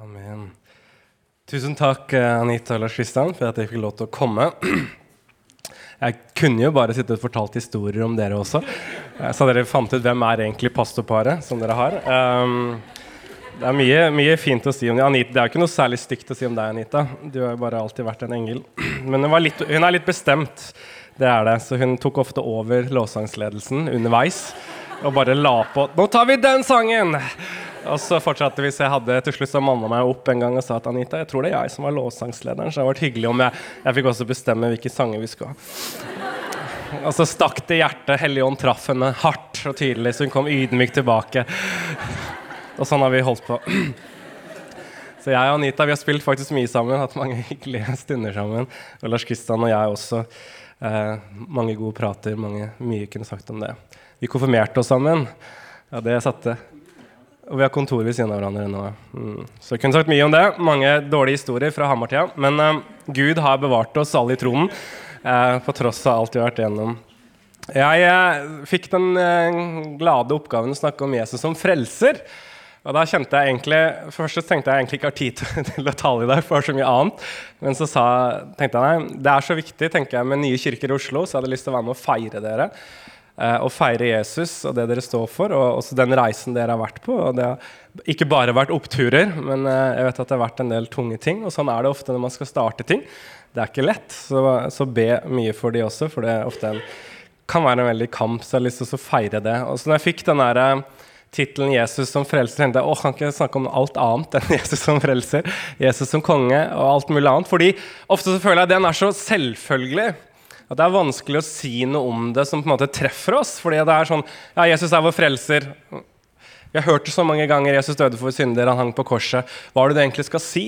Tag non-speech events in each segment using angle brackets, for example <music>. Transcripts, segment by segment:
Amen. Tusen takk, eh, Anita og Lars Kristian, for at jeg fikk lov til å komme. <clears throat> Jeg kunne jo bare sittet og fortalt historier om dere også, eh, så dere fant ut hvem er egentlig pastorparet som dere har. Um, det er mye, mye, fint å si om Anita. Det er jo ikke noe særlig stygt å si om deg, Anita. Du har jo bare alltid vært en engel. <clears throat> Men hun, litt, hun er litt bestemt, det er det. Så hun tok ofte over lovsangsledelsen underveis og bare la på 'Nå tar vi den sangen!' Og så fortsatte vi, så jeg hadde til slutt så manna meg opp en gang og sa at Anita, jeg tror det er jeg som var lovsangslederen, så det hadde vært hyggelig om jeg, jeg fikk også bestemme hvilke sanger vi skulle ha. Og så stakk det hjertet. Helligånd traff henne hardt og tydelig, så hun kom ydmykt tilbake. Og sånn har vi holdt på. Så jeg og Anita vi har spilt faktisk mye sammen, hatt mange hyggelige stunder sammen. Og Lars Kristian og jeg også. Eh, mange gode prater, mange, mye kunne sagt om det. Vi konfirmerte oss sammen. Ja, det satte. Og vi har kontor ved siden av hverandre nå. Mm. Så jeg kunne sagt mye om det. Mange dårlige historier fra Hamartida. Men uh, Gud har bevart oss alle i tronen, uh, på tross av alt vi har vært igjennom. Jeg uh, fikk den glade oppgaven å snakke om Jesus som frelser. Og da kjente jeg egentlig, Først tenkte jeg egentlig ikke har tid til <laughs> å tale i dag, for så mye annet. Men så sa, tenkte jeg nei, det er så viktig tenker jeg, med nye kirker i Oslo, så jeg hadde lyst til å være med og feire dere og feire Jesus og det dere står for, og også den reisen dere har vært på. og Det har ikke bare vært oppturer, men eh, jeg vet at det har vært en del tunge ting. Og sånn er det ofte når man skal starte ting. Det er ikke lett, så, så be mye for de også, for det er ofte en, kan være en veldig kamp. Så jeg har lyst til å feire det. Og så når jeg fikk den der, eh, tittelen 'Jesus som frelser', tenkte jeg å, kan ikke snakke om alt annet enn <laughs> Jesus som frelser. Jesus som konge og alt mulig annet. Fordi ofte så føler jeg den er så selvfølgelig at det er vanskelig å si noe om det som på en måte treffer oss. fordi det er sånn Ja, Jesus er vår frelser. Vi har hørt det så mange ganger. Jesus døde for synder, han hang på korset. Hva er det du egentlig skal si?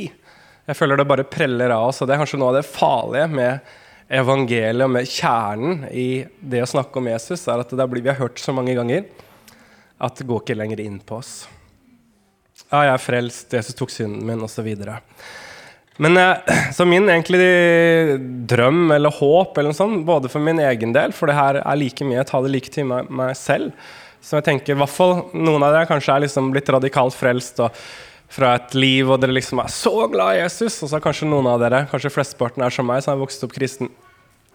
Jeg føler det bare preller av oss. Og det er kanskje noe av det farlige med evangeliet og med kjernen i det å snakke om Jesus, er at det blir, vi har hørt så mange ganger at det går ikke lenger inn på oss. Ja, jeg er frelst, Jesus tok synden min, osv. Men eh, <clears throat> så min egentlig drøm eller håp eller noe sånt, både for min egen del, for det her er like mye, jeg tar det like til meg, meg selv Så jeg tenker i hvert fall noen av dere kanskje er liksom blitt radikalt frelst og fra et liv og dere liksom er så glad i Jesus, og så er kanskje noen av dere, kanskje flesteparten er som meg, som har vokst opp kristen.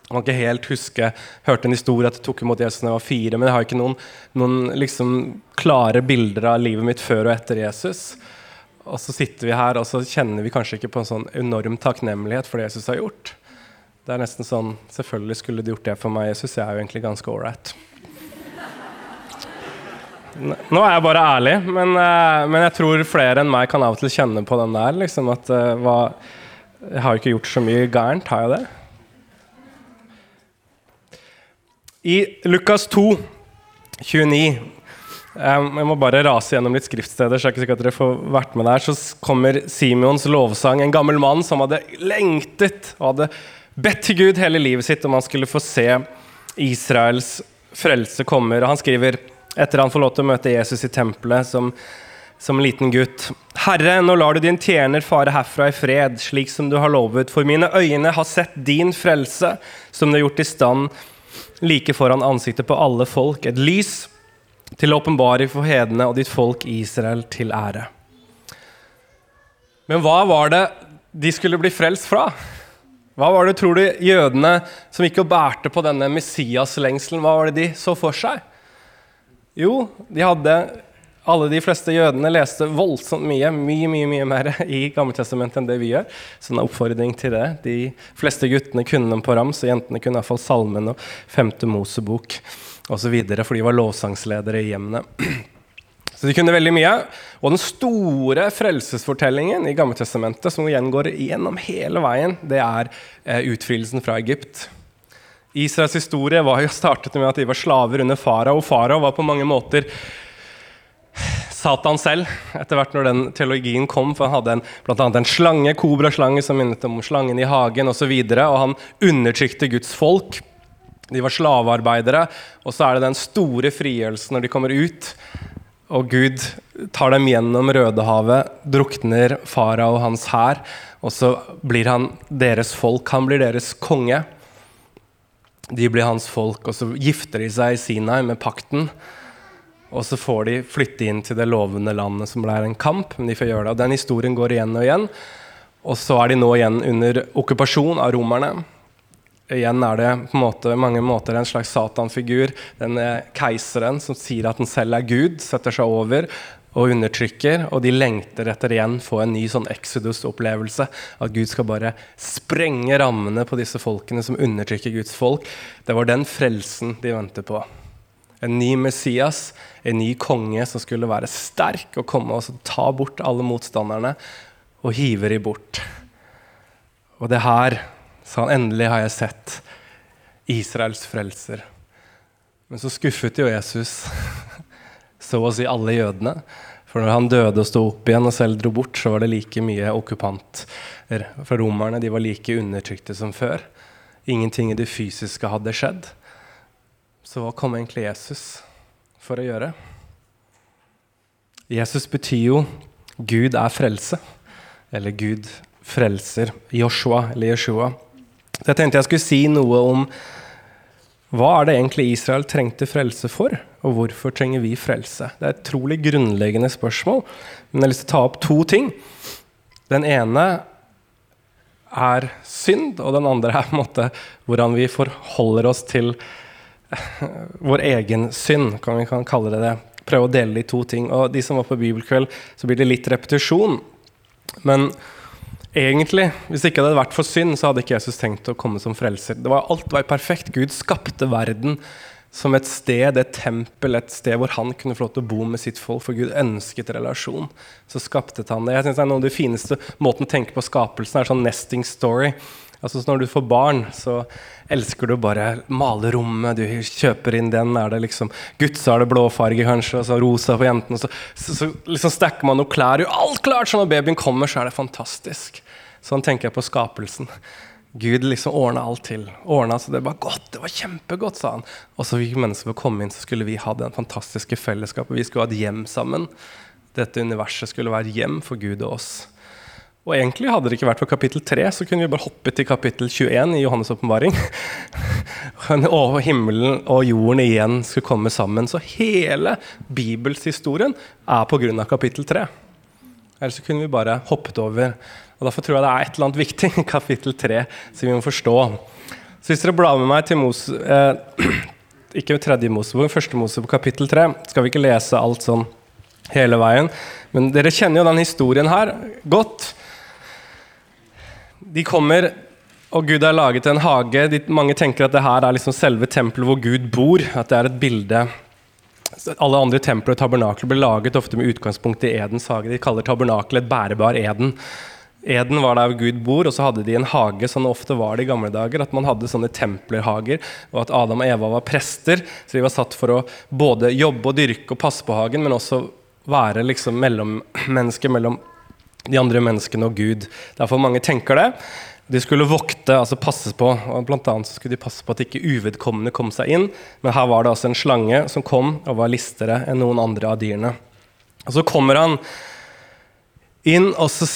Jeg kan ikke helt huske hørte en historie at jeg tok imot Jesus da jeg var fire, men jeg har ikke noen, noen liksom klare bilder av livet mitt før og etter Jesus. Og så sitter vi her og så kjenner vi kanskje ikke på en sånn enorm takknemlighet for det Jesus har gjort. Det er nesten sånn Selvfølgelig skulle du gjort det for meg, Jesus. Jeg er jo egentlig ganske ålreit. Nå er jeg bare ærlig, men, eh, men, jeg tror flere enn meg kan av og til kjenne på den der. Liksom at eh, hva, Jeg har jo ikke gjort så mye gærent, har jeg det? I Lukas 2, 29 jeg må bare rase gjennom litt skriftsteder. så er ikke sikker at dere får vært med der. Så kommer Simons lovsang. En gammel mann som hadde lengtet og hadde bedt til Gud hele livet sitt om han skulle få se Israels frelse kommer. Og han skriver, etter han får lov til å møte Jesus i tempelet som, som liten gutt Herre, nå lar du din tjener fare herfra i fred, slik som du har lovet, for mine øyne har sett din frelse, som du har gjort i stand like foran ansiktet på alle folk, et lys til åpenbaring for hedene og ditt folk Israel til ære. Men hva var det de skulle bli frelst fra? Hva var det, tror du, jødene som gikk og bærte på denne Messias-lengselen, hva var det de så for seg? Jo, de hadde alle de fleste jødene leste voldsomt mye, mye mye, mye mer <laughs> i Gammeltestamentet enn det vi gjør. Så en oppfordring til det. De fleste guttene kunne dem på rams, og jentene kunne iallfall salmen og femte Mosebok osv. For de var lovsangsledere i hjemmene. Så de kunne veldig mye. Og den store frelsesfortellingen i Gammeltestamentet, som gjengår gjennom hele veien, det er eh, utfrielsen fra Egypt. Israels historie var jo <laughs> startet med at de var slaver under farao. Farao var på mange måter Satan selv, etter hvert når den teologien kom. For han hadde en, blant annet en slange, kobraslange, som minnet om slangen i hagen osv. Og, så og han undertrykte Guds folk. De var slavearbeidere. Og så er det den store frigjørelsen når de kommer ut. Og Gud tar dem gjennom Rødehavet, drukner farao og hans hær. Og så blir han deres folk. Han blir deres konge. De blir hans folk, og så gifter de seg i Sinai med pakten. Og så får de flytte inn til det lovende landet, som blir en kamp. men de får gjøre det. Og Den historien går igjen og igjen. Og så er de nå igjen under okkupasjon av romerne. Igjen er det på måte, mange måter en slags satanfigur. Denne keiseren som sier at den selv er Gud, setter seg over og undertrykker. Og de lengter etter igjen få en ny sånn Exodus-opplevelse. At Gud skal bare sprenge rammene på disse folkene som undertrykker Guds folk. Det var den frelsen de venter på. En ny Messias, en ny konge som skulle være sterk og komme og ta bort alle motstanderne og hive dem bort. Og det her, sa han, endelig har jeg sett Israels frelser. Men så skuffet jo Jesus <laughs> så å si alle jødene. For når han døde og sto opp igjen og selv dro bort, så var det like mye okkupanter fra romerne. De var like undertrykte som før. Ingenting i det fysiske hadde skjedd. Så hva kom egentlig Jesus for å gjøre? Jesus betyr jo 'Gud er frelse', eller 'Gud frelser'. Joshua, eller Yeshua. Jeg tenkte jeg skulle si noe om hva er det egentlig Israel trengte frelse for, og hvorfor trenger vi frelse? Det er et trolig grunnleggende spørsmål, men jeg har lyst til å ta opp to ting. Den ene er synd, og den andre er måte hvordan vi forholder oss til vår egen synd, kan vi kan kalle det det. Prøve å dele det i to ting. Og de som var på bibelkveld, så blir det litt repetisjon. Men egentlig, hvis ikke det hadde vært for synd, så hadde ikke Jesus tenkt å komme som frelser. Det var, alt var perfekt. Gud skapte verden som et sted, et tempel, et sted hvor han kunne få lov til å bo med sitt folk, for Gud ønsket relasjon. Så skapte han det. Jeg synes det er Noe av det fineste måten å tenke på skapelsen er sånn nesting story. Altså Når du får barn, så elsker du bare male rommet. Du kjøper inn den. Er det liksom gutt, så er det blåfarge, kanskje, og så rosa på jentene. Så, så, så liksom stacker man noe klær. Jo, alt klart! Så når babyen kommer, så er det fantastisk. Sånn tenker jeg på skapelsen. Gud liksom ordna alt til. Ordna så det var godt. Det var kjempegodt, sa han. Og så fikk mennesker komme inn, så skulle vi ha den fantastiske fellesskapet. Vi skulle ha et hjem sammen. Dette universet skulle være hjem for Gud og oss. Og egentlig hadde det ikke vært for kapittel 3, så kunne vi bare hoppet til kapittel 21 i Johannes' åpenbaring. <laughs> og himmelen og jorden igjen skulle komme sammen. Så hele bibelshistorien er pga. kapittel 3. Ellers kunne vi bare hoppet over. Og Derfor tror jeg det er et eller annet viktig i kapittel 3 som vi må forstå. Så hvis dere blar med meg til Mose, eh, <clears throat> ikke tredje Mosebok, første Mosebok kapittel 3, skal vi ikke lese alt sånn hele veien. Men dere kjenner jo den historien her godt. De kommer, og Gud har laget en hage. De, mange tenker at det her er liksom selve tempelet hvor Gud bor. At det er et bilde Alle andre templer og tabernakler ble laget ofte med utgangspunkt i Edens hage. De kaller tabernakelet et bærebar Eden. Eden var der Gud bor, og så hadde de en hage, det ofte var det i gamle dager. At man hadde sånne templerhager, og at Adam og Eva var prester. Så de var satt for å både jobbe og dyrke og passe på hagen, men også være liksom mellommennesker mellom de andre menneskene og Gud. Derfor mange tenker det. De skulle vokte, altså passes på. og Blant annet skulle de passe på at ikke uvedkommende kom seg inn. Men her var det altså en slange som kom og var listere enn noen andre av dyrene. Og Så kommer han inn, og så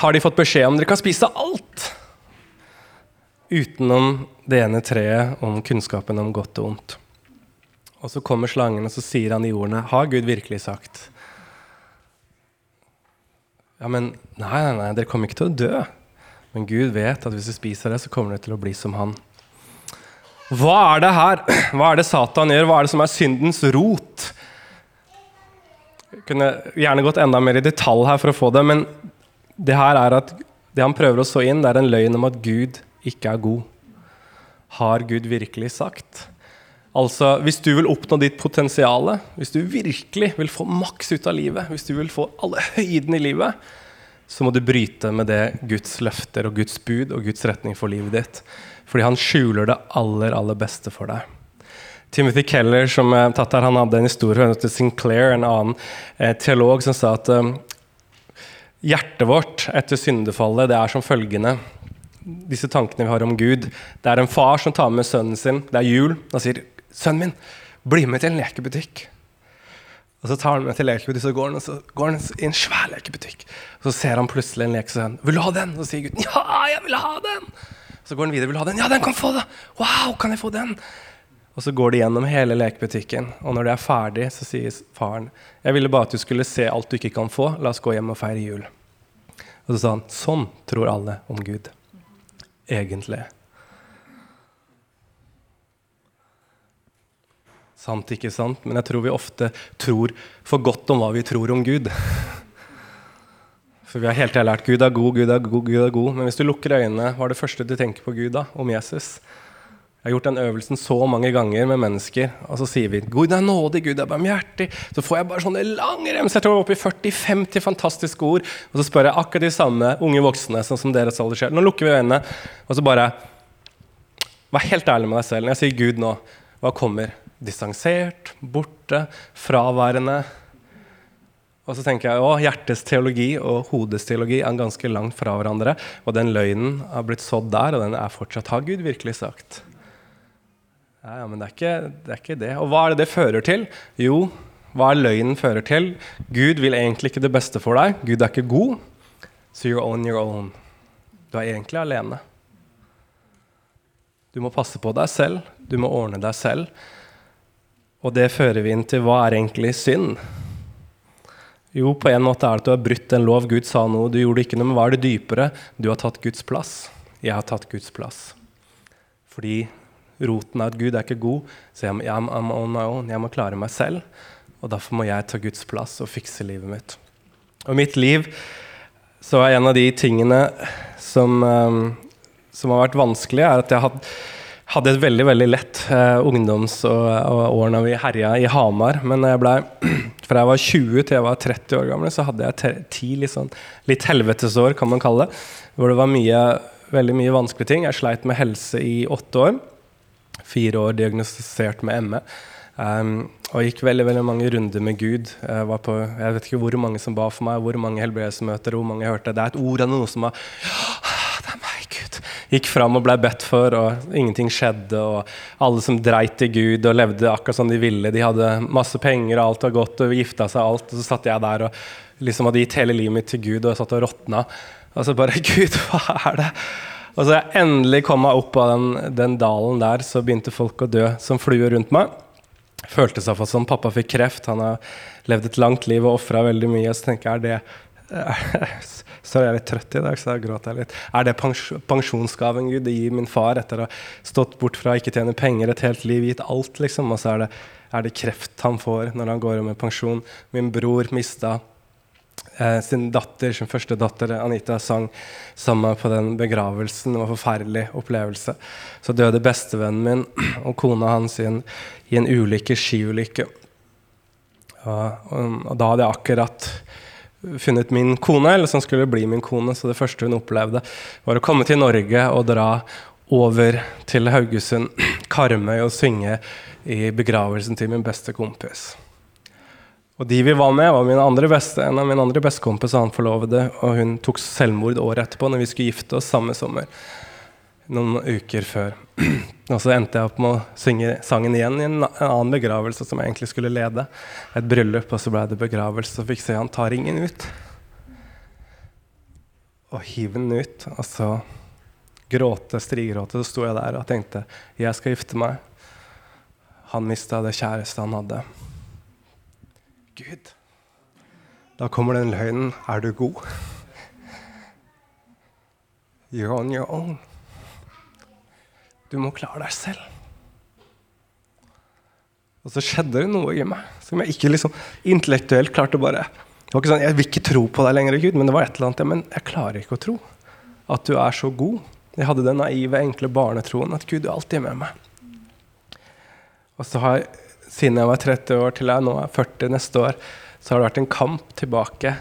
har de fått beskjed om dere kan spise alt. Utenom det ene treet om kunnskapen om godt og ondt. Og så kommer slangen, og så sier han i ordene Har Gud virkelig sagt? Ja, men nei, nei, nei, dere kommer ikke til å dø. Men Gud vet at hvis du spiser det, så kommer dere til å bli som han. Hva er det her? <clears throat> Hva er det Satan gjør? Hva er det som er syndens rot? Jeg kunne gjerne gått enda mer i detalj her for å få det, men det her er at det han prøver å så inn, det er en løgn om at Gud ikke er god. Har Gud virkelig sagt? Altså, Hvis du vil oppnå ditt potensial, hvis du virkelig vil få maks ut av livet, hvis du vil få alle høydene i livet, så må du bryte med det Guds løfter og Guds bud og Guds retning for livet ditt. Fordi han skjuler det aller, aller beste for deg. Timothy Keller som er tatt her, han hadde en historie til Sinclair, en annen eh, teolog, som sa at eh, hjertet vårt etter syndefallet det er som følgende disse tankene vi har om Gud. Det er en far som tar med sønnen sin. Det er jul. Han sier 'Sønnen min, bli med til en lekebutikk'. Og Så tar han med til lekebutikk, så går han, og så går han i en svær lekebutikk. Og Så ser han plutselig en lek, og sier 'Vil du ha den?' Og så sier gutten 'Ja, jeg vil ha den'. Så går han videre. 'Vil du ha den?' 'Ja, den kan få det!' 'Wow, kan jeg få den?' Og så går de gjennom hele lekebutikken, og når de er ferdig, så sier faren jeg ville bare at du skulle se alt du ikke kan få. La oss gå hjem og feire jul. Og så sa han sånn tror alle om Gud. Egentlig. Sant, ikke sant? Men jeg tror vi ofte tror for godt om hva vi tror om Gud. For vi har hele tida lært Gud er god, Gud er god, Gud er god. Men hvis du lukker øynene, hva er det første du tenker på Gud da? Om Jesus? Jeg har gjort den øvelsen så mange ganger med mennesker, og så sier vi 'Gud er nådig, Gud er barmhjertig'. Så får jeg bare sånne lange remser. Jeg tror opp i 40-50 fantastiske ord. Og så spør jeg akkurat de samme unge voksne, sånn som deres alder skjer. Nå lukker vi øynene, og så bare Vær helt ærlig med deg selv. Når jeg sier Gud nå, hva kommer? Distansert, borte, fraværende. Og så tenker jeg at hjertets teologi og hodets teologi er ganske langt fra hverandre. Og den løgnen har blitt sådd der, og den er fortsatt Har Gud virkelig sagt? Ja, ja, men det er, ikke, det er, ikke, det Og hva er det det fører til? Jo, hva er løgnen fører til? Gud vil egentlig ikke det beste for deg. Gud er ikke god. So you're on your own. Du er egentlig alene. Du må passe på deg selv. Du må ordne deg selv. Og det fører vi inn til hva er egentlig synd? Jo, på en måte er det at du har brutt en lov. Gud sa noe, du gjorde ikke noe. Men hva er det dypere? Du har tatt Guds plass. Jeg har tatt Guds plass. Fordi roten av at Gud er ikke god, så jeg, jeg, I'm on my own. jeg må klare meg selv. Og derfor må jeg ta Guds plass og fikse livet mitt. Og mitt liv så er en av de tingene som, um, som har vært vanskelig, er at jeg had, hadde et veldig veldig lett eh, ungdoms- og, og årene vi herja i Hamar. Men jeg ble, <clears throat> fra jeg var 20 til jeg var 30 år gammel, så hadde jeg ti litt, sånn, litt helvetesår, kan man kalle det. Hvor det var mye, veldig mye vanskelige ting. Jeg sleit med helse i åtte år fire år diagnostisert med ME. Um, og gikk veldig veldig mange runder med Gud. Jeg, var på, jeg vet ikke hvor mange som ba for meg, hvor mange helbredelsesmøter, hvor mange jeg hørte. Det er et ord av noe som har Gud. Gikk fram og ble bedt for, og ingenting skjedde. Og alle som dreit i Gud og levde akkurat som de ville. De hadde masse penger, og alt var godt, og gifta seg alt. Og så satt jeg der og liksom hadde gitt hele livet mitt til Gud, og jeg satt og råtna. Og så bare <laughs> Gud, hva er det? Og så jeg endelig kom meg opp av den, den, dalen der, så begynte folk å dø som fluer rundt meg. Føltes iallfall som pappa fikk kreft. Han har levd et langt liv og ofra veldig mye. Så tenker jeg, er det <laughs> Så er jeg litt trøtt i dag, så jeg gråter litt. Er det pensjonsgaven Gud gir min far etter å ha stått bort fra ikke tjene penger et helt liv, gitt alt, liksom? Og så er det, er det kreft han får når han går med pensjon. Min bror mista eh, sin datter, sin første datter, Anita, sang sammen på den begravelsen. Det var en forferdelig opplevelse. Så døde bestevennen min <clears throat> og kona hans i en, i en ulykke, skiulykke. Og, og, og, da hadde jeg akkurat funnet min kone, eller som skulle bli min kone. Så det første hun opplevde, var å komme til Norge og dra over til Haugesund, <clears throat> Karmøy, og synge i begravelsen til min beste kompis. Og de vi var med, var min andre beste, en av mine andre bestekompiser, han forlovede, og hun tok selvmord året etterpå når vi skulle gifte oss samme sommer. Noen uker før. <clears throat> Og så endte jeg opp med å synge sangen igjen i en annen begravelse som jeg egentlig skulle lede. Et bryllup, og så ble det begravelse. Så fikk se han ta ringen ut. Og hive den ut. Og så gråte, strigråte, så sto jeg der og tenkte jeg skal gifte meg. Han mista det kjæreste han hadde. Gud. Da kommer den løgnen. Er du god? You're on your own. Du må klare deg selv. Og så skjedde det noe i meg som jeg ikke liksom intellektuelt klarte å bare det var ikke sånn, Jeg vil ikke tro på deg lenger, Gud, men det var et eller annet, ja, men jeg klarer ikke å tro at du er så god. Jeg hadde den naive, enkle barnetroen at Gud er alltid med meg. Og så har jeg siden jeg var 30 år til jeg nå er 40 neste år, så har det vært en kamp tilbake.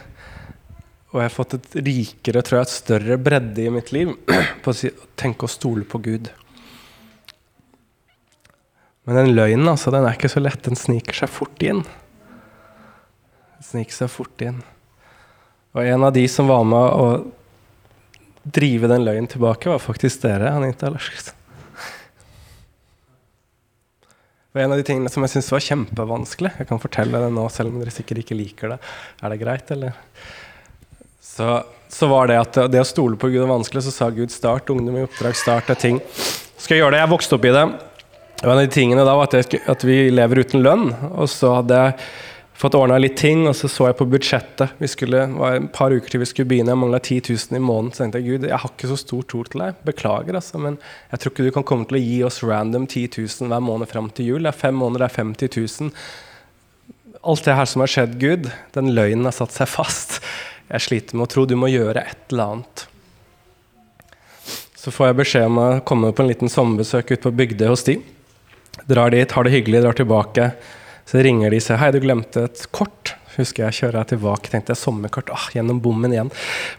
Og jeg har fått et rikere, tror jeg, et større bredde i mitt liv <clears throat> på å tenke og stole på Gud. Men den løgnen altså, den er ikke så lett. Den sniker seg fort inn. Den sniker seg fort inn. Og en av de som var med å drive den løgnen tilbake, var faktisk dere, Anita Larsen. Og en av de tingene som jeg syntes var kjempevanskelig Jeg kan fortelle det nå, selv om dere sikkert ikke liker det. Er det greit, eller? Så, så var det at det å stole på Gud er vanskelig. Så sa Gud start ungdom i oppdrag, start er ting. Skal jeg gjøre det? Jeg vokste opp i det. Og en av de tingene da var at, jeg, at vi lever uten lønn. Og så hadde jeg fått ordna litt ting, og så så jeg på budsjettet. Vi skulle, det var et par uker til vi skulle begynne, jeg mangla 10 000 i måneden. Så tenkte jeg Gud, jeg har ikke så stor tro til deg. Beklager, altså, men jeg tror ikke du kan komme til å gi oss random 10 000 hver måned fram til jul. Det er fem måneder, det er 50 000. Alt det her som har skjedd, Gud, den løgnen har satt seg fast. Jeg sliter med å tro du må gjøre et eller annet. Så får jeg beskjed om å komme på en liten sommerbesøk ut på Bygdøy hos de. Drar dit, har det hyggelig, drar tilbake. Så ringer de og sier hei, du glemte et kort. Husker jeg kjører jeg tilbake, tenkte jeg sommerkort. Ah, gjennom bommen igjen.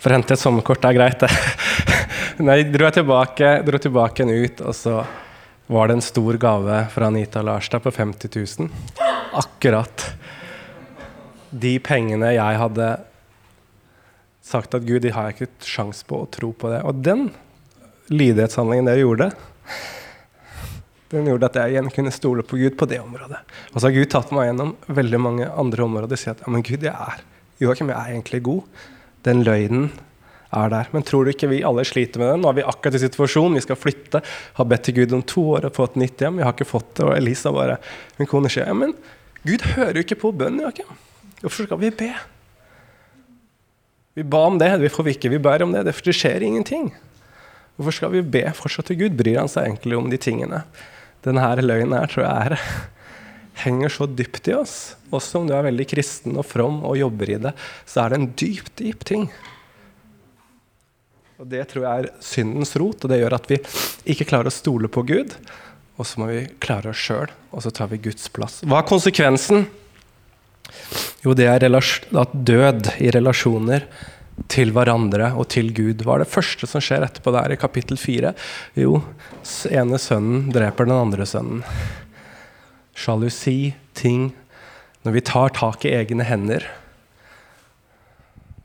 For å hente et sommerkort, det er greit, det. <laughs> Nei, dro jeg tilbake, dro tilbake en ut, og så var det en stor gave fra Anita Larstad på 50 000. Akkurat de pengene jeg hadde sagt at Gud, de har jeg ikke sjans på å tro på det. Og den lydighetshandlingen dere gjorde, den gjorde at jeg igjen kunne stole på Gud på det området. Og så har Gud tatt meg gjennom veldig mange andre områder og sier at ja, men Gud, jeg er Joakim, jeg er egentlig god. Den løgnen er der. Men tror du ikke vi alle sliter med den? Nå er vi akkurat i situasjonen, vi skal flytte. Har bedt til Gud om to år og få et nytt hjem. Vi har ikke fått det. Og Elisa bare Min kone sier ja, men Gud hører jo ikke på bønnen, Joakim. Hvorfor skal vi be? Vi ba om det, hvorfor vi ikke vi ber om det? Det skjer ingenting. Hvorfor skal vi be fortsatt til Gud? Bryr han seg egentlig om de tingene? Denne løgnen her tror jeg er, <laughs> henger så dypt i oss. Også om du er veldig kristen og from og jobber i det, så er det en dyp, dyp ting. Og Det tror jeg er syndens rot, og det gjør at vi ikke klarer å stole på Gud. Og så må vi klare oss sjøl, og så tar vi Guds plass. Hva er konsekvensen? Jo, det er at død i relasjoner til hverandre og til Gud. Hva er det første som skjer etterpå der i kapittel 4? Jo, ene sønnen dreper den andre sønnen. Sjalusi, ting Når vi tar tak i egne hender,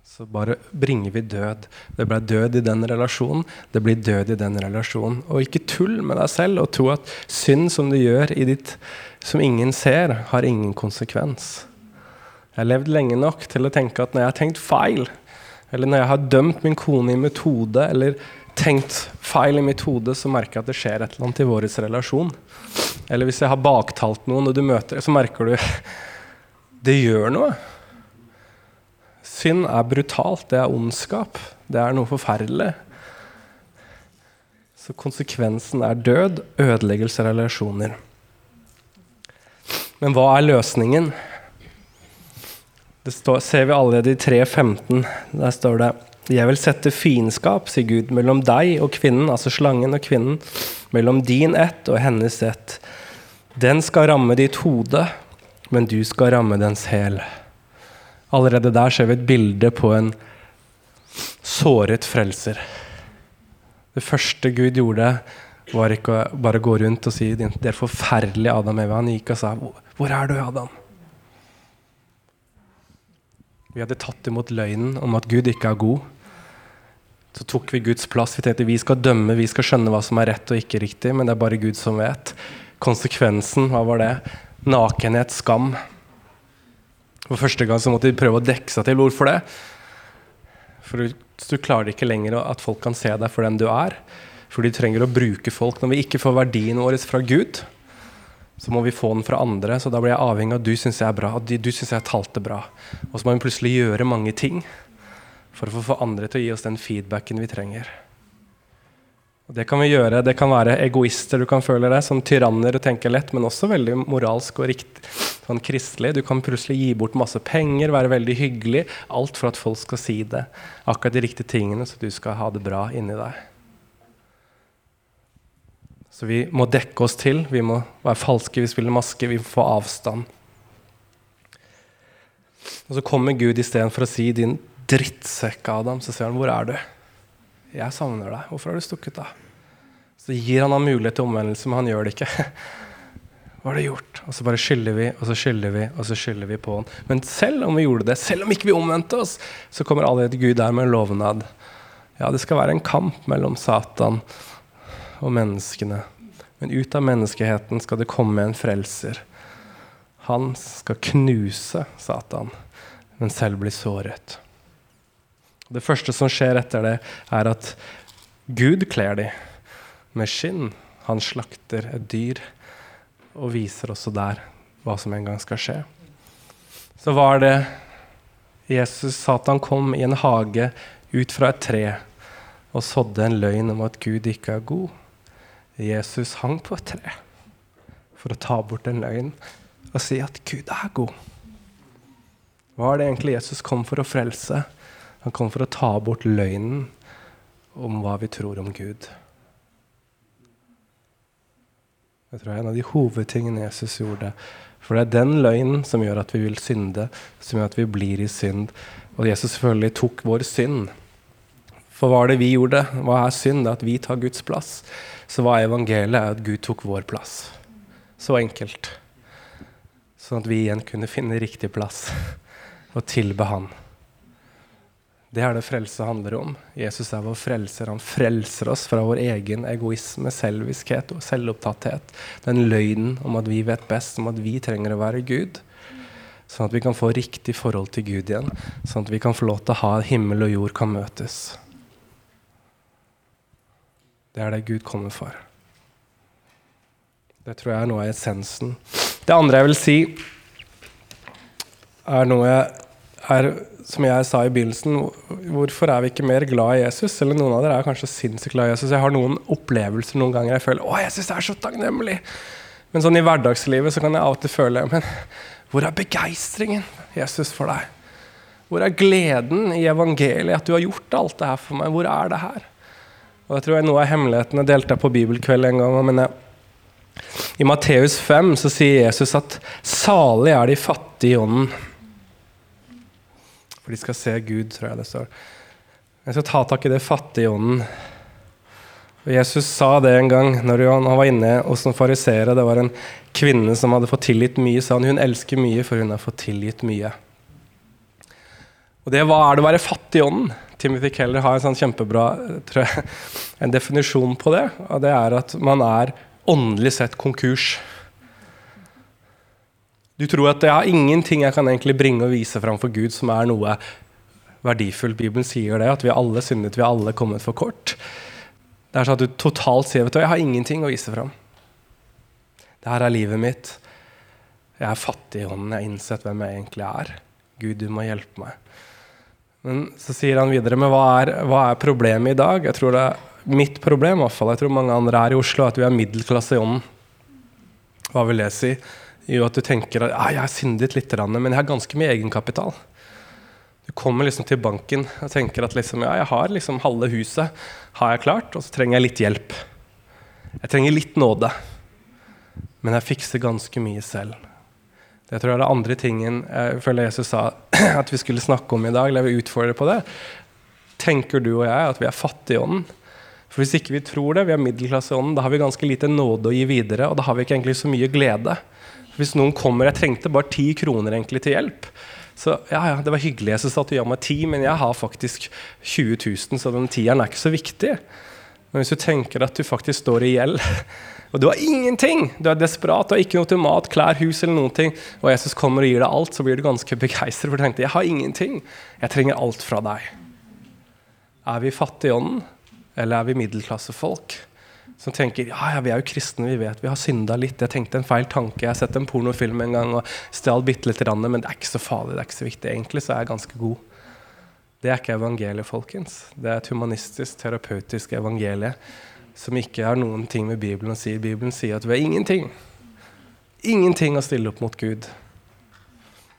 så bare bringer vi død. Det ble død i den relasjonen, det blir død i den relasjonen. Og ikke tull med deg selv og tro at synd som du gjør i ditt som ingen ser, har ingen konsekvens. Jeg har levd lenge nok til å tenke at når jeg har tenkt feil, eller når jeg har dømt min kone i mitt hode, eller tenkt feil i mitt hode, så merker jeg at det skjer et eller annet i vår relasjon. Eller hvis jeg har baktalt noen, og du møter så merker du <laughs> Det gjør noe. Synd er brutalt. Det er ondskap. Det er noe forferdelig. Så konsekvensen er død, ødeleggelse av relasjoner. Men hva er løsningen? Det står, ser vi allerede i 3.15. Der står det Jeg vil sette fiendskap, sier Gud, mellom deg og kvinnen, altså slangen og kvinnen, mellom din ett og hennes ett. Den skal ramme ditt hode, men du skal ramme dens hæl. Allerede der ser vi et bilde på en såret frelser. Det første Gud gjorde, var ikke å bare gå rundt og si 'Det er forferdelig, Adam Eva'. Han gikk og sa 'Hvor er du, Adam?' Vi hadde tatt imot løgnen om at Gud ikke er god. Så tok vi Guds plass. Vi tenkte vi skal dømme, vi skal skjønne hva som er rett og ikke riktig, men det er bare Gud som vet. Konsekvensen, hva var det? Nakenhet, skam. For første gang så måtte de prøve å dekke seg til. Hvorfor det? For du, klarer ikke lenger at folk kan se deg for den du er. For de trenger å bruke folk. Når vi ikke får verdien vår fra Gud, så må vi få den fra andre. Så da blir jeg avhengig av at du syns jeg er bra, at du syns jeg talte bra. Og så må vi plutselig gjøre mange ting for å få andre til å gi oss den feedbacken vi trenger. Og Det kan vi gjøre. Det kan være egoister du kan føle deg, som tyranner og tenke lett, men også veldig moralsk og riktig, sånn kristelig. Du kan plutselig gi bort masse penger, være veldig hyggelig. Alt for at folk skal si det. Akkurat de riktige tingene, så du skal ha det bra inni deg. Så vi må dekke oss til, vi må være falske, vi spiller maske, vi får avstand. Og så kommer Gud istedenfor å si 'din drittsekk, Adam', så sier han 'hvor er du'? 'Jeg savner deg. Hvorfor har du stukket av?' Så gir han ham mulighet til omvendelse, men han gjør det ikke. <laughs> Hva har du gjort? Og så bare skylder vi, og så skylder vi, og så skylder vi på han. Men selv om vi gjorde det, selv om ikke vi omvendte oss, så kommer allerede Gud der med en lovnad. Ja, det skal være en kamp mellom Satan og menneskene. Men ut av menneskeheten skal det komme en frelser. Han skal knuse Satan, men selv bli såret. Det første som skjer etter det, er at Gud kler dem med skinn. Han slakter et dyr. og viser også der hva som en gang skal skje. Så var det Jesus Satan kom i en hage ut fra et tre og sådde en løgn om at Gud ikke er god. Jesus hang på et tre for å ta bort en løgn og si at Gud er god. Hva er det egentlig Jesus kom for å frelse? Han kom for å ta bort løgnen om hva vi tror om Gud. Det tror jeg er en av de hovedtingene Jesus gjorde. For det er den løgnen som gjør at vi vil synde, som gjør at vi blir i synd. Og Jesus selvfølgelig tok vår synd. For hva er det vi gjorde? Hva er synd? Det er at vi tar Guds plass. Så hva er evangeliet? at Gud tok vår plass. Så enkelt. Sånn at vi igjen kunne finne riktig plass og tilbe Han. Det er det frelse handler om. Jesus er vår frelser. Han frelser oss fra vår egen egoisme, selviskhet og selvopptatthet. Den løgnen om at vi vet best, om at vi trenger å være Gud. Sånn at vi kan få riktig forhold til Gud igjen. Sånn at vi kan få lov til å ha himmel og jord kan møtes. Det er det Gud kommer for. Det tror jeg er noe av essensen. Det andre jeg vil si, er noe er, som jeg sa i begynnelsen, hvorfor er vi ikke mer glad i Jesus? Eller noen av dere er kanskje sinnssykt glad i Jesus. Jeg har noen opplevelser noen ganger jeg føler å, Jesus er så takknemlig. Men sånn i hverdagslivet så kan jeg til føle men hvor er begeistringen, Jesus, for deg? Hvor er gleden i evangeliet, at du har gjort alt det her for meg? Hvor er det her? Og jeg tror jeg Noe av hemmelighetene delte jeg på bibelkveld en gang. men jeg, I Matteus 5 så sier Jesus at salig er de fattige i ånden for de skal se Gud, tror jeg det står. Jeg skal ta tak i det fattige i ånden. Og Jesus sa det en gang når han var inne hos noen fariseere. Det var en kvinne som hadde fått tilgitt mye, sa han. Hun elsker mye, for hun har fått tilgitt mye. Og det, Hva er det å være fattig i ånden? Timothy Keller har en sånn kjempebra jeg, en definisjon på det. og Det er at man er åndelig sett konkurs. Du tror at jeg har ingenting jeg kan egentlig bringe og vise fram for Gud som er noe verdifullt. Bibelen sier det, at vi alle syndet, vi har alle kommet for kort. Det er sånn at du totalt sier vet jeg har ingenting å vise fram. Dette er livet mitt. Jeg er fattig i hånden. Jeg har innsett hvem jeg egentlig er. Gud, du må hjelpe meg. Men så sier han videre, men hva er, hva er problemet i dag? Jeg tror det er mitt problem, i hvert fall. Jeg tror mange andre er i Oslo, at vi er middelklasse i ånden. Hva vil det si? jo at du tenker at jeg har syndet litt, men jeg har ganske mye egenkapital. Du kommer liksom til banken og tenker at liksom, ja, jeg har liksom halve huset har jeg klart, og så trenger jeg litt hjelp. Jeg trenger litt nåde. Men jeg fikser ganske mye selv. Det tror jeg er det andre tingen jeg føler Jesus sa <clears throat> at vi skulle snakke om i dag. eller jeg vil utfordre på det. Tenker du og jeg at vi er fattige i ånden? For Hvis ikke vi tror det, vi er middelklasse i ånden, da har vi ganske lite nåde å gi videre, og da har vi ikke egentlig så mye glede. Hvis noen kommer Jeg trengte bare ti kroner egentlig til hjelp. Så ja, ja, det var hyggelig sa at du ga meg ti, men jeg har faktisk 20 000, så den tieren er ikke så viktig. Men hvis du tenker at du faktisk står i gjeld, <laughs> og du har ingenting, du er desperat, du har ikke noe til mat, klær, hus eller noen ting, og Jesus kommer og gir deg alt, så blir du ganske <laughs> begeistret, for du tenkte jeg har ingenting. Jeg trenger alt fra deg. Er vi fattige i ånden, eller er vi middelklassefolk? som tenker ja, ja, vi er jo kristne, vi vet vi har synda litt. Jeg tenkte en feil tanke. Jeg har sett en pornofilm en gang og stjal bitte lite men det er ikke så farlig, det er ikke så viktig. Egentlig så er jeg ganske god. Det er ikke evangeliet, folkens. Det er et humanistisk, terapeutisk evangelie som ikke har noen ting med Bibelen å si. Bibelen sier at vi har ingenting. Ingenting å stille opp mot Gud.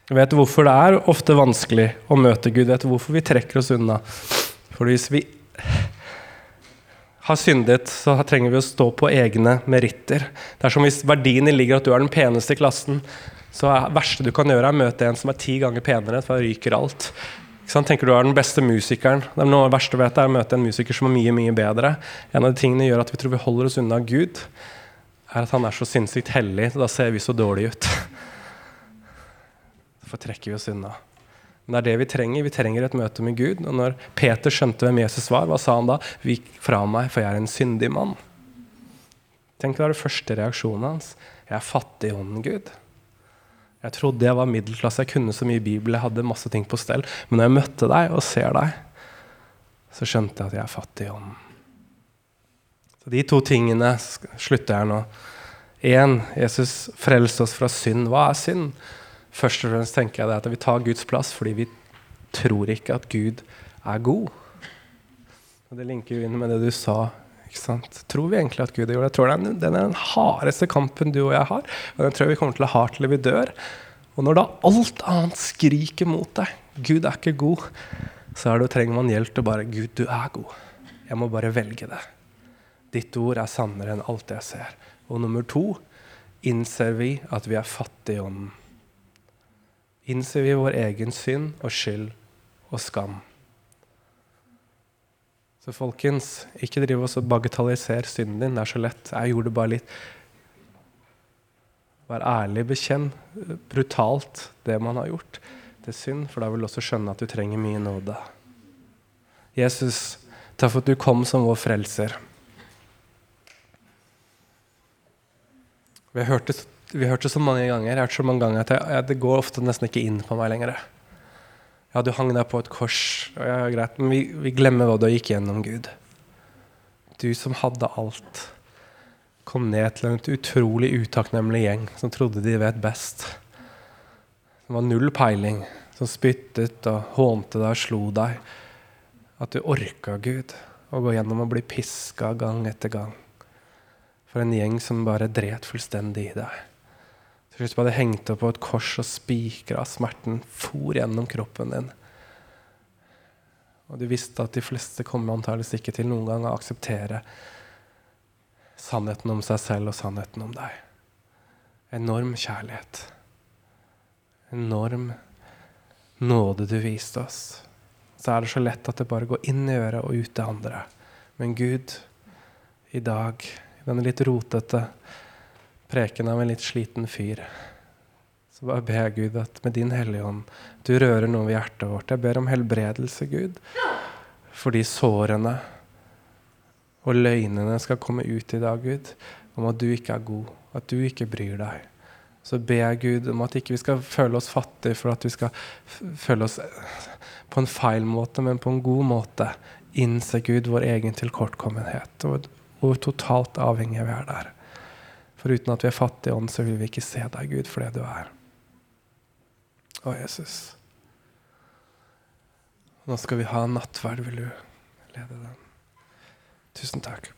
Vet du hvorfor det er ofte vanskelig å møte Gud? Vet du hvorfor vi trekker oss unna? For hvis vi har syndet, så trenger vi å stå på egne meritter. Det er som hvis verdiene ligger at du er den peneste i klassen, så er det verste du kan gjøre, er å møte en som er ti ganger penere, for da ryker alt. Tenker du er den beste musikeren. Det er noe verste vet er å møte en musiker som er mye mye bedre. En av de tingene gjør at vi tror vi holder oss unna Gud, er at han er så sinnssykt hellig. Da ser vi så dårlige ut. <laughs> Derfor trekker vi oss unna. Men det er det vi trenger. Vi trenger et møte med Gud. Og når Peter skjønte hvem Jesus var, hva sa han da? Vik fra meg, for jeg er en syndig mann. Tenk det var det første reaksjonen hans. Jeg er fattig i ånden, Gud. Jeg trodde jeg var middelklasse, jeg kunne så mye Bibel, jeg hadde masse ting på stell. Men når jeg møtte deg og ser deg, så skjønte jeg at jeg er fattig i ånden. Så de to tingene slutter jeg nå. Én, Jesus frelste oss fra synd. Hva er synd? Først og fremst tenker jeg det at vi tar Guds plass fordi vi tror ikke at Gud er god. Og Det linker jo inn med det du sa. Ikke sant? Tror vi egentlig at Gud er det? Jeg tror den, den er den hardeste kampen du og jeg har. Og den tror jeg vi kommer til å ha til vi dør. Og når da alt annet skriker mot deg, Gud er ikke god, så er det, trenger man hjelp til bare Gud, du er god. Jeg må bare velge det. Ditt ord er sannere enn alt jeg ser. Og nummer to innser vi at vi er fattige i ånden. Innser vi vår egen synd og skyld og skam. Så folkens, ikke driv oss og bagatelliser synden din. Det er så lett. Jeg gjorde bare litt. Vær ærlig, bekjenn brutalt det man har gjort. Det er synd, for da vil du også skjønne at du trenger mye nåde. Jesus, takk for at du kom som vår frelser. Vi har hørt det, vi har hørt det så mange ganger jeg har hørt så mange ganger at jeg, det går ofte nesten ikke inn på meg lenger. Ja, du hang deg på et kors, ja, greit, men vi, vi glemmer hva du gikk gjennom, Gud. Du som hadde alt, kom ned til en utrolig utakknemlig gjeng som trodde de vet best. Som var null peiling, som spyttet og hånte deg og slo deg. At du orka, Gud, å gå gjennom og bli piska gang etter gang for en gjeng som bare dret fullstendig i deg. Til du bare hengte opp på et kors og spikra smerten for gjennom kroppen din. Og du visste at de fleste kommer antakeligvis ikke til noen gang å akseptere sannheten om seg selv og sannheten om deg. Enorm kjærlighet. Enorm nåde du viste oss. Så er det så lett at det bare går inn i øret og ut det andre. Men Gud, i dag i denne litt rotete preken av en litt sliten fyr. Så bare ber jeg Gud at med din Hellige Ånd, du rører noe ved hjertet vårt. Jeg ber om helbredelse, Gud, for de sårene og løgnene skal komme ut i dag, Gud, om at du ikke er god, at du ikke bryr deg. Så ber jeg Gud om at ikke vi skal føle oss fattige for at vi skal føle oss på en feil måte, men på en god måte. Innse Gud vår egen tilkortkommenhet og hvor totalt avhengige vi er der. For uten at vi er fattige i ånd, så vil vi ikke se deg, Gud, for det du er. Å, Jesus. Nå skal vi ha nattverd. Vil du lede den? Tusen takk.